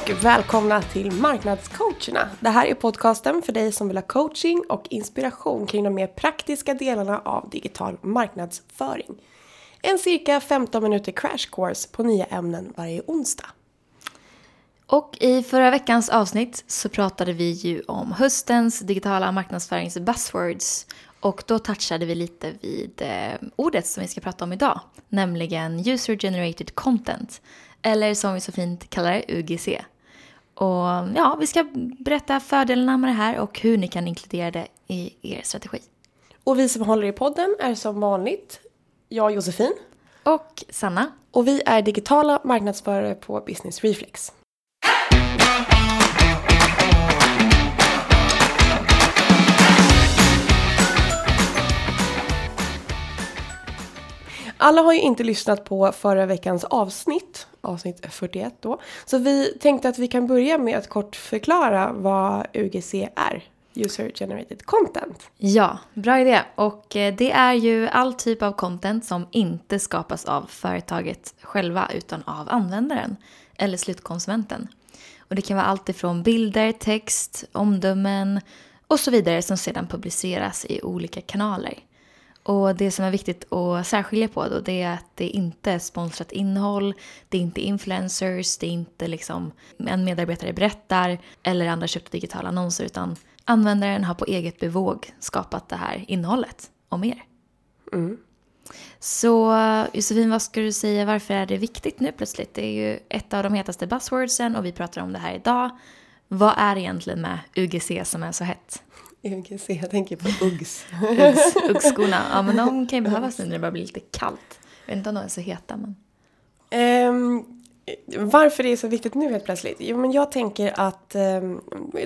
Och välkomna till Marknadscoacherna. Det här är podcasten för dig som vill ha coaching och inspiration kring de mer praktiska delarna av digital marknadsföring. En cirka 15 minuter crash course på nya ämnen varje onsdag. Och i förra veckans avsnitt så pratade vi ju om höstens digitala marknadsförings buzzwords. Och då touchade vi lite vid eh, ordet som vi ska prata om idag, nämligen user generated content. Eller som vi så fint kallar det, UGC. Och ja, vi ska berätta fördelarna med det här och hur ni kan inkludera det i er strategi. Och vi som håller i podden är som vanligt jag Josefin. Och Sanna. Och vi är digitala marknadsförare på Business Reflex. Alla har ju inte lyssnat på förra veckans avsnitt, avsnitt 41 då. Så vi tänkte att vi kan börja med att kort förklara vad UGC är. User Generated Content. Ja, bra idé. Och eh, det är ju all typ av content som inte skapas av företaget själva utan av användaren eller slutkonsumenten. Och det kan vara allt ifrån bilder, text, omdömen och så vidare som sedan publiceras i olika kanaler. Och det som är viktigt att särskilja på då det är att det inte är sponsrat innehåll, det är inte influencers, det är inte liksom en medarbetare berättar eller andra köpta digitala annonser utan användaren har på eget bevåg skapat det här innehållet och mer. Mm. Så Josefin, vad ska du säga, varför är det viktigt nu plötsligt? Det är ju ett av de hetaste buzzwordsen och vi pratar om det här idag. Vad är egentligen med UGC som är så hett? UGC, jag tänker på Uggs. Uggs Uggskorna, ja men de kan ju behövas nu när det börjar bli lite kallt. Jag vet inte om de är så heta men. Um, varför det är så viktigt nu helt plötsligt? Jo, men jag tänker att eh,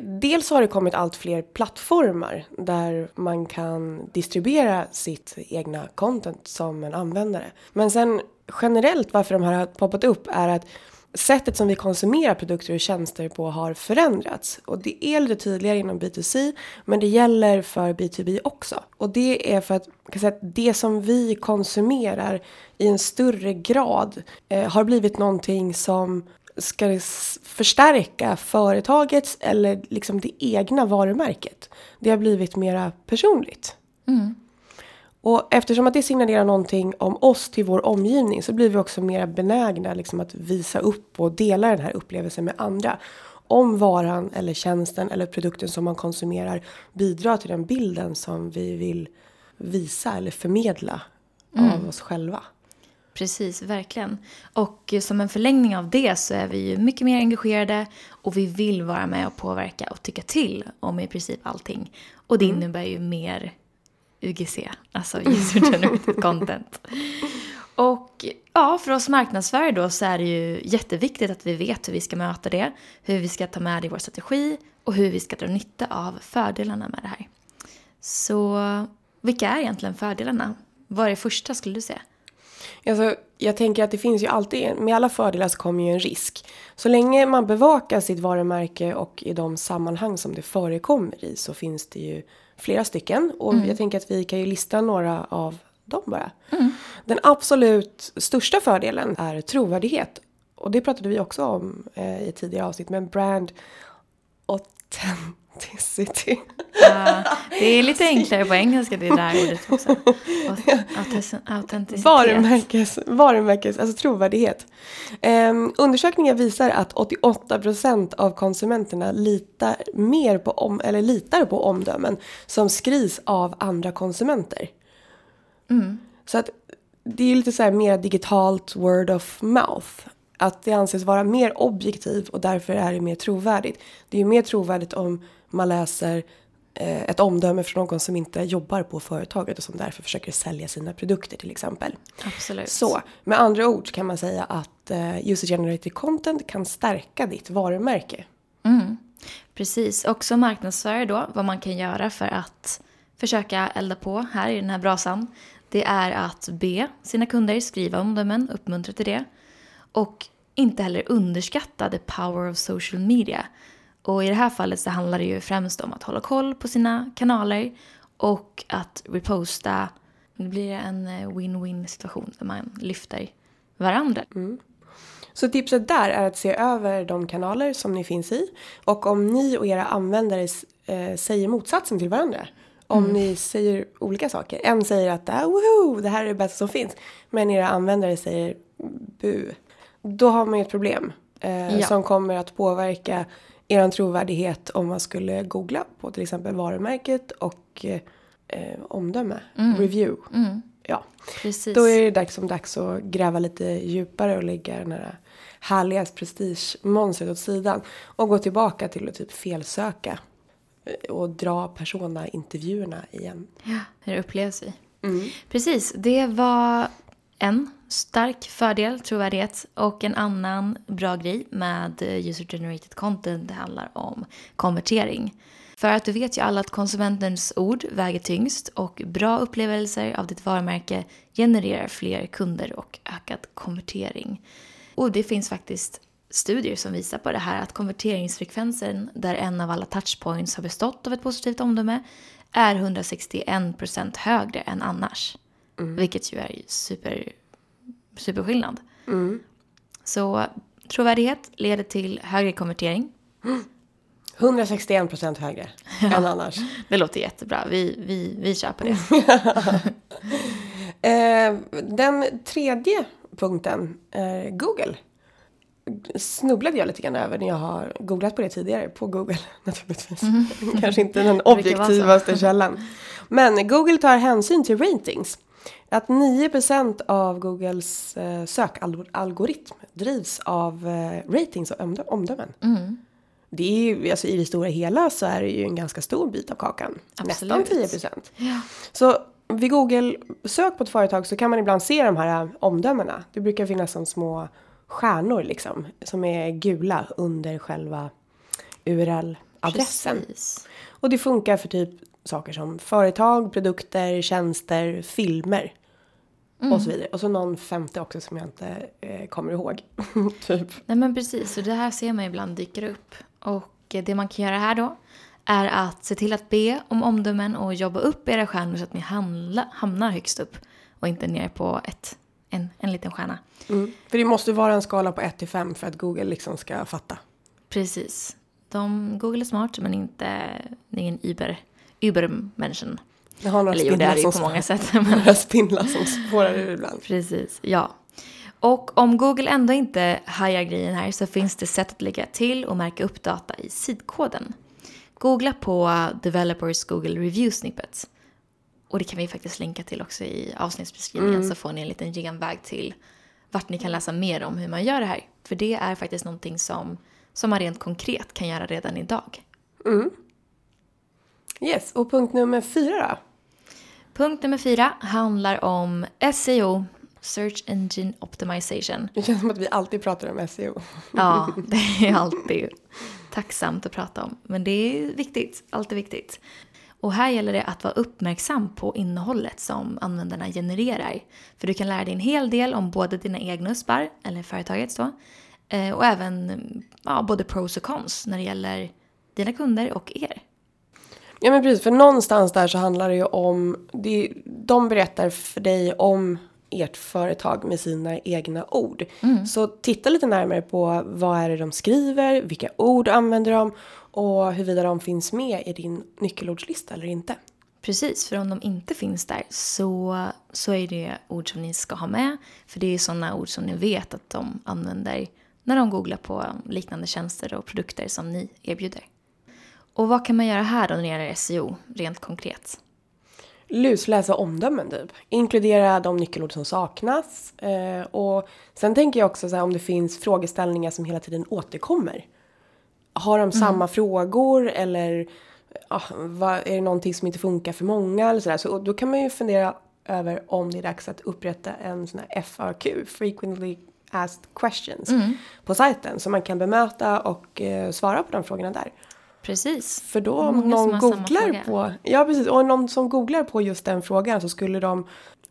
dels har det kommit allt fler plattformar där man kan distribuera sitt egna content som en användare. Men sen generellt varför de här har poppat upp är att sättet som vi konsumerar produkter och tjänster på har förändrats. Och det är lite tydligare inom B2C, men det gäller för B2B också. Och det är för att, kan säga, att det som vi konsumerar i en större grad eh, har blivit någonting som ska förstärka företagets eller liksom det egna varumärket. Det har blivit mera personligt. Mm. Och eftersom att det signalerar någonting om oss till vår omgivning så blir vi också mer benägna liksom att visa upp och dela den här upplevelsen med andra. Om varan eller tjänsten eller produkten som man konsumerar bidrar till den bilden som vi vill visa eller förmedla mm. av oss själva. Precis, verkligen. Och som en förlängning av det så är vi ju mycket mer engagerade och vi vill vara med och påverka och tycka till om i princip allting. Och det mm. innebär ju mer UGC, alltså User Generated Content. Och ja, för oss marknadsförare då så är det ju jätteviktigt att vi vet hur vi ska möta det, hur vi ska ta med det i vår strategi och hur vi ska dra nytta av fördelarna med det här. Så vilka är egentligen fördelarna? Vad är det första skulle du säga? Alltså, jag tänker att det finns ju alltid, med alla fördelar så kommer ju en risk. Så länge man bevakar sitt varumärke och i de sammanhang som det förekommer i så finns det ju flera stycken. Och mm. jag tänker att vi kan ju lista några av dem bara. Mm. Den absolut största fördelen är trovärdighet. Och det pratade vi också om eh, i tidigare avsnitt. Men brand authenticity. Ja, det är lite enklare på engelska det där ordet också. Autenticitet. Varumärkes, varumärkes, alltså trovärdighet. Um, undersökningar visar att 88% av konsumenterna litar mer på, om, eller litar på omdömen som skrivs av andra konsumenter. Mm. Så att det är lite så här mer digitalt word of mouth. Att det anses vara mer objektivt och därför är det mer trovärdigt. Det är ju mer trovärdigt om man läser eh, ett omdöme från någon som inte jobbar på företaget och som därför försöker sälja sina produkter till exempel. Absolut. Så med andra ord kan man säga att eh, user generated content kan stärka ditt varumärke. Mm. Precis, och som marknadsförare då, vad man kan göra för att försöka elda på här i den här brasan, det är att be sina kunder skriva omdömen, uppmuntra till det. Och inte heller underskatta the power of social media. Och i det här fallet så handlar det ju främst om att hålla koll på sina kanaler och att reposta. Det blir en eh, win-win situation där man lyfter varandra. Mm. Så tipset där är att se över de kanaler som ni finns i. Och om ni och era användare eh, säger motsatsen till varandra. Om ni säger olika saker. En säger att ah, woho, det här är det bästa som finns. Men era användare säger bu. Då har man ju ett problem. Eh, Ja. Som kommer att påverka er trovärdighet om man skulle googla på till exempel varumärket och eh, eh, omdöme. Review. Mm, Ja. precis. Då är det dags som dags att gräva lite djupare och lägga den här härliga prestigemonstret åt sidan. Och gå tillbaka till att typ felsöka. eh, Och dra persona-intervjuerna igen. Ja, hur det upplevs vi. Precis, det var en stark fördel, trovärdighet. Och en annan bra grej med eh, user generated content det handlar om konvertering. För att du vet ju alla att konsumentens ord väger tyngst och bra upplevelser av ditt varumärke genererar fler kunder och ökad konvertering. Och det finns faktiskt studier som visar på det här att konverteringsfrekvensen där en av alla touchpoints har bestått av ett positivt omdöme är 161% högre än annars. Vilket ju är super, superskillnad. Så trovärdighet leder till högre konvertering. 161% högre än annars. Det låter jättebra. Vi, vi, vi kör på det. Eh, den tredje punkten är Google. Snubblade jag lite grann över när jag har googlat på det tidigare. På Google naturligtvis. Kanske inte den Mm. objektivaste källan. Men Google tar hänsyn till ratings. Att 9% av Googles eh, sökalgoritm drivs av eh, ratings och omdö- omdömen. Mm. Det är ju, alltså i det stora hela så är det ju en ganska stor bit av kakan. Nästan Absolut. 10%. Ja. Så vid Google-sök på ett företag så kan man ibland se de här omdömena. Det brukar finnas som små stjärnor liksom. Som är gula under själva URL-adressen. Och det funkar för typ saker som företag, produkter, tjänster, filmer. Och så vidare. Och så någon femte också som jag inte eh, kommer ihåg. typ. Nej men precis, och det här ser man ibland dyker upp. Och det man kan göra här då är att se till att be om omdömen och jobba upp era stjärnor så att ni hamla, hamnar högst upp och inte ner på ett, en, en liten stjärna. Mm. För det måste vara en skala på 1 till 5 för att Google liksom ska fatta. Precis. De, Google är smart men inte, det är ingen Uber, Uber-människan. Jag har några Eller jo, det är det ju på många sätt. några spindlar som spårar ur ibland. Precis, ja. Och om Google ändå inte hajar grejen här så finns det sätt att lägga till och märka upp data i sidkoden. Googla på Developers Google Review Snippets. Och det kan vi faktiskt länka till också i avsnittsbeskrivningen så får ni en liten genväg till vart ni kan läsa mer om hur man gör det här. För det är faktiskt någonting som, som man rent konkret kan göra redan idag. Yes, och punkt nummer fyra då? Punkt nummer fyra handlar om SEO, Search Engine Optimization. Det känns som att vi alltid pratar om SEO. Ja, det är alltid tacksamt att prata om. Men det är viktigt, alltid viktigt. Och här gäller det att vara uppmärksam på innehållet som användarna genererar. För du kan lära dig en hel del om både dina egna USPar, eller företagets då, eh, och även ja, både pros och cons när det gäller dina kunder och er. Ja men precis, för någonstans där så handlar det ju om, det, de berättar för dig om ert företag med sina egna ord. Så titta lite närmare på vad är det de skriver, vilka ord använder de och huruvida de finns med i din nyckelordslista eller inte. Precis, för om de inte finns där så, så är det ord som ni ska ha med. För det är sådana ord som ni vet att de använder när de googlar på liknande tjänster och produkter som ni erbjuder. Och vad kan man göra här då när det gäller SEO, rent konkret? lusläsa omdömen typ. Inkludera de nyckelord som saknas. Eh, och sen tänker jag också så här, om det finns frågeställningar som hela tiden återkommer. Har de samma frågor eller ja, vad, är det någonting som inte funkar för många eller sådär. Så då kan man ju fundera över om det är dags att upprätta en sån här FAQ, Frequently Asked Questions, på sajten. Så man kan bemöta och eh, svara på de frågorna där. Precis. För då om Många någon googlar på, ja precis, och någon som googlar på just den frågan så skulle de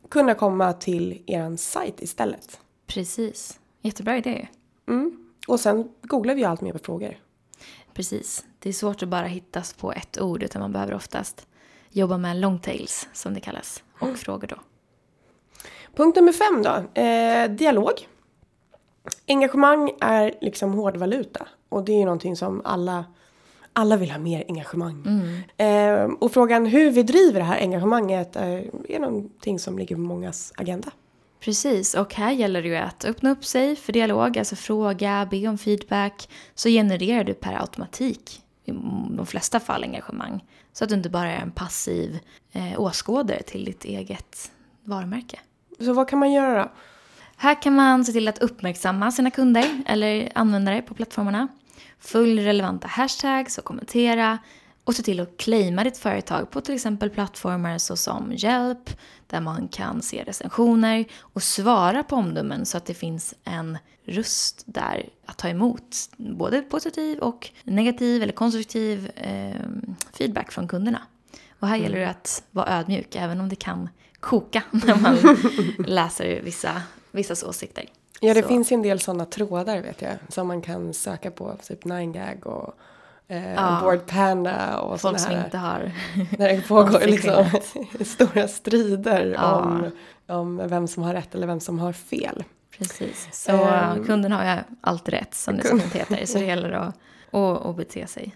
kunna komma till eran sajt istället. Precis. Jättebra idé. Mm. Och sen googlar vi allt mer på frågor. Precis. Det är svårt att bara hittas på ett ord utan man behöver oftast jobba med longtails som det kallas och frågor då. Punkt nummer fem då, eh, dialog. engagemang är liksom hårdvaluta. Och det är ju någonting som alla, alla vill ha mer engagemang. Eh, och frågan hur vi driver det här engagemanget är, är någonting som ligger på mångas agenda. Precis, och här gäller det ju att öppna upp sig för dialog, alltså fråga, be om feedback, så genererar du per automatik i de flesta fall engagemang. Så att du inte bara är en passiv eh, åskådare till ditt eget varumärke. Så vad kan man göra då? Här kan man se till att uppmärksamma sina kunder eller användare på plattformarna. Följ relevanta hashtags och kommentera. Och se till att claima ditt företag på till exempel plattformar såsom Hjälp, där man kan se recensioner och svara på omdömen så att det finns en röst där att ta emot både positiv och negativ eller konstruktiv eh, feedback från kunderna. Och här gäller det att vara ödmjuk även om det kan koka när man läser vissa, vissas åsikter. Ja, det Så- finns ju en del sådana trådar vet jag. Som man kan söka på, typ 9gag och eh, Ja. Board Panda och Folk sådana som här. inte har... När det pågår liksom stora strider Ja. om, om vem som har rätt eller vem som har fel. Precis. Så Ehm. kunden har ju alltid rätt som det så fint heter. Så det gäller att, att, att bete sig.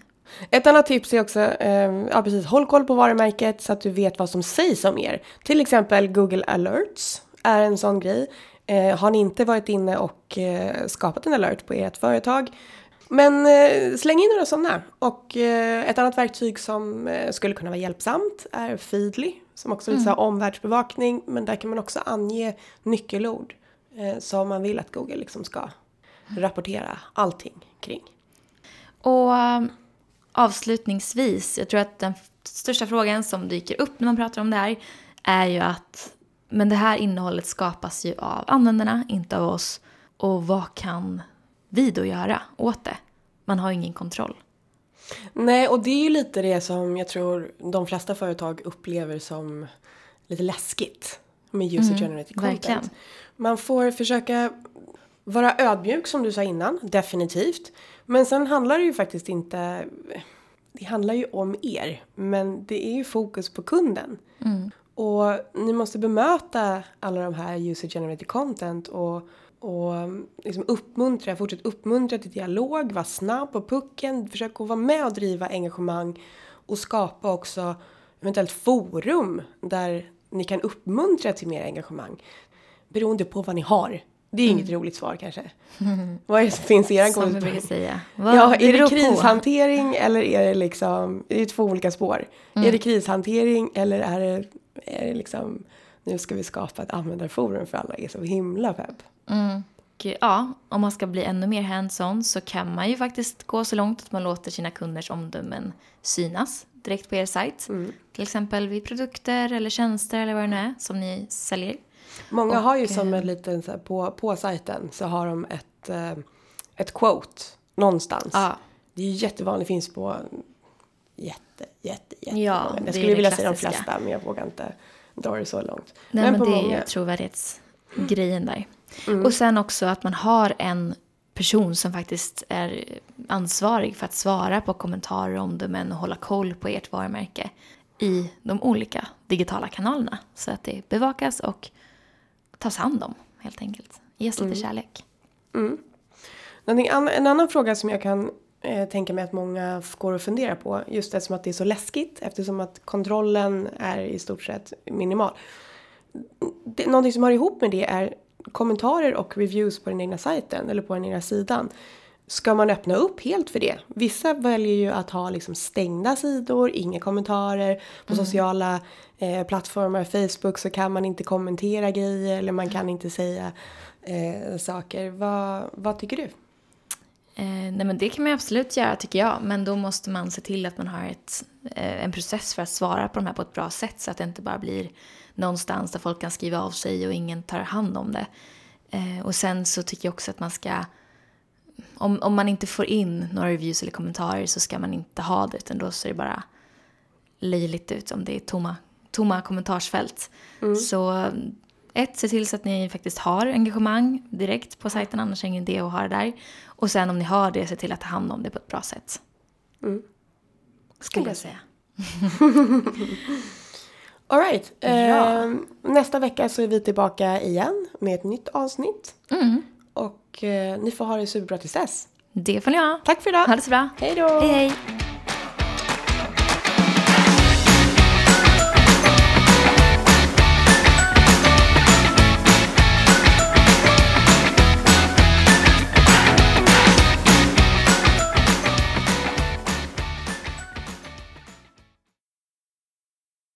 Ett annat tips är också, eh, ja precis, håll koll på varumärket så att du vet vad som sägs om er. Till exempel Google alerts är en sån grej. Eh, har ni inte varit inne och eh, skapat en alert på ert företag, men eh, släng in några sådana. Och ett annat verktyg som skulle kunna vara hjälpsamt är Feedly, som också så här omvärldsbevakning, men där kan man också ange nyckelord som man vill att Google liksom ska rapportera allting kring. Och um, avslutningsvis, jag tror att den största frågan som dyker upp när man pratar om det här är ju att men det här innehållet skapas ju av användarna, inte av oss. Och vad kan vi då göra åt det? Man har ju ingen kontroll. Nej, och det är ju lite det som jag tror de flesta företag upplever som lite läskigt med user generated content. verkligen. Man får försöka vara ödmjuk som du sa innan, definitivt. Men sen handlar det ju faktiskt inte, det handlar ju om er, men det är ju fokus på kunden. Och ni måste bemöta alla de här user generated content och, och liksom uppmuntra, fortsätt uppmuntra till dialog, var snabb på pucken, försök att vara med och driva engagemang och skapa också eventuellt forum där ni kan uppmuntra till mer engagemang. Beroende på vad ni har. Det är inget roligt svar kanske. Vad är det som finns i er Som vi brukar säga. Vad- Ja, är det på. krishantering eller är det liksom, det är två olika spår. Är det krishantering eller är det, är det liksom, nu ska vi skapa ett användarforum för alla är så himla pepp. Och ja, om man ska bli ännu mer hands-on så kan man ju faktiskt gå så långt att man låter sina kunders omdömen synas direkt på er sajt. Till exempel vid produkter eller tjänster eller vad det nu är som ni säljer. Många Och, har ju som eh, en liten, så här, på, på sajten så har de ett, eh, ett quote någonstans. Ja. Det är ju jättevanligt, finns på jätte, jätte, jätte Ja, många. är Jag skulle vilja säga de flesta men jag vågar inte dra det så långt. Nej, men, på det är många. ju trovärdighetsgrejen där. Och sen också att man har en person som faktiskt är ansvarig för att svara på kommentarer omdömen och hålla koll på ert varumärke i de olika digitala kanalerna. Så att det bevakas och tas hand om helt enkelt. Ges lite kärlek. Någonting an- en annan fråga som jag kan eh, tänka mig att många går och funderar på. Just eftersom att det är så läskigt. Eftersom att kontrollen är i stort sett minimal. Det, någonting som hör ihop med det är kommentarer och reviews på den egna sajten. Eller på den egna sidan. Ska man öppna upp helt för det? Vissa väljer ju att ha liksom stängda sidor, inga kommentarer. På sociala eh, plattformar, Facebook, så kan man inte kommentera grejer eller man kan inte säga eh, saker. Vad, vad tycker du? Eh, nej men det kan man absolut göra tycker jag. Men då måste man se till att man har ett, eh, en process för att svara på de här på ett bra sätt. Så att det inte bara blir någonstans där folk kan skriva av sig och ingen tar hand om det. Eh, och sen så tycker jag också att man ska... Om, om man inte får in några reviews eller kommentarer så ska man inte ha det. Utan då ser det bara löjligt ut om det är tomma, tomma kommentarsfält. Så ett, se till så att ni faktiskt har engagemang direkt på sajten, annars är det ingen idé att ha det där. Och sen om ni har det, se till att ta hand om det på ett bra sätt. Skulle jag säga. Alright. Ja. Eh, nästa vecka så är vi tillbaka igen med ett nytt avsnitt. Mm. och eh, ni får ha det superbra tills dess. Det får ni ha. Tack för idag! Ha det så bra. Hej då! Hej hej!